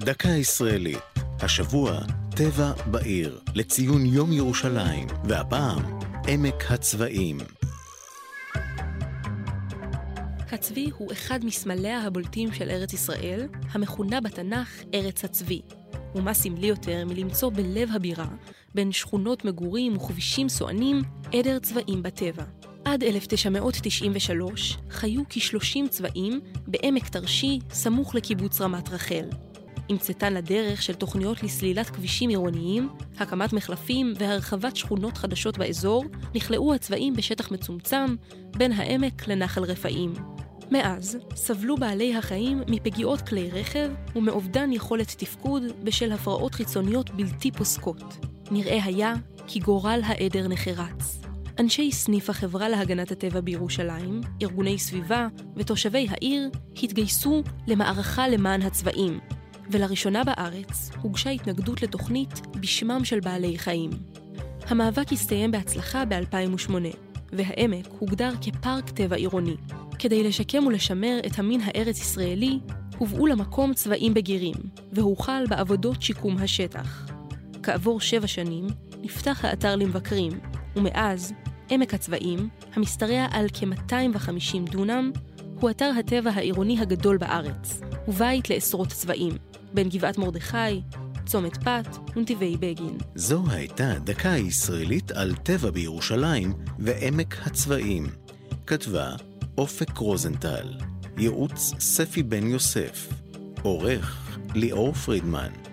דקה ישראלית, השבוע טבע בעיר, לציון יום ירושלים, והפעם עמק הצבאים. הצבי הוא אחד מסמליה הבולטים של ארץ ישראל, המכונה בתנ"ך ארץ הצבי. ומה סמלי יותר מלמצוא בלב הבירה, בין שכונות מגורים וכבישים סוענים, עדר צבאים בטבע. עד 1993 חיו כ-30 צבאים בעמק תרשי, סמוך לקיבוץ רמת רחל. עם לדרך של תוכניות לסלילת כבישים עירוניים, הקמת מחלפים והרחבת שכונות חדשות באזור, נכלאו הצבאים בשטח מצומצם בין העמק לנחל רפאים. מאז סבלו בעלי החיים מפגיעות כלי רכב ומאובדן יכולת תפקוד בשל הפרעות חיצוניות בלתי פוסקות. נראה היה כי גורל העדר נחרץ. אנשי סניף החברה להגנת הטבע בירושלים, ארגוני סביבה ותושבי העיר התגייסו למערכה למען הצבאים, ולראשונה בארץ הוגשה התנגדות לתוכנית בשמם של בעלי חיים. המאבק הסתיים בהצלחה ב-2008, והעמק הוגדר כפארק טבע עירוני. כדי לשקם ולשמר את המין הארץ-ישראלי, הובאו למקום צבאים בגירים, והוחל בעבודות שיקום השטח. כעבור שבע שנים, נפתח האתר למבקרים, ומאז, עמק הצבאים, המשתרע על כ-250 דונם, הוא אתר הטבע העירוני הגדול בארץ, ובית לעשרות צבאים, בין גבעת מרדכי, צומת פת ונתיבי בגין. זו הייתה דקה ישראלית על טבע בירושלים ועמק הצבאים. כתבה אופק רוזנטל, ייעוץ ספי בן יוסף, עורך ליאור פרידמן.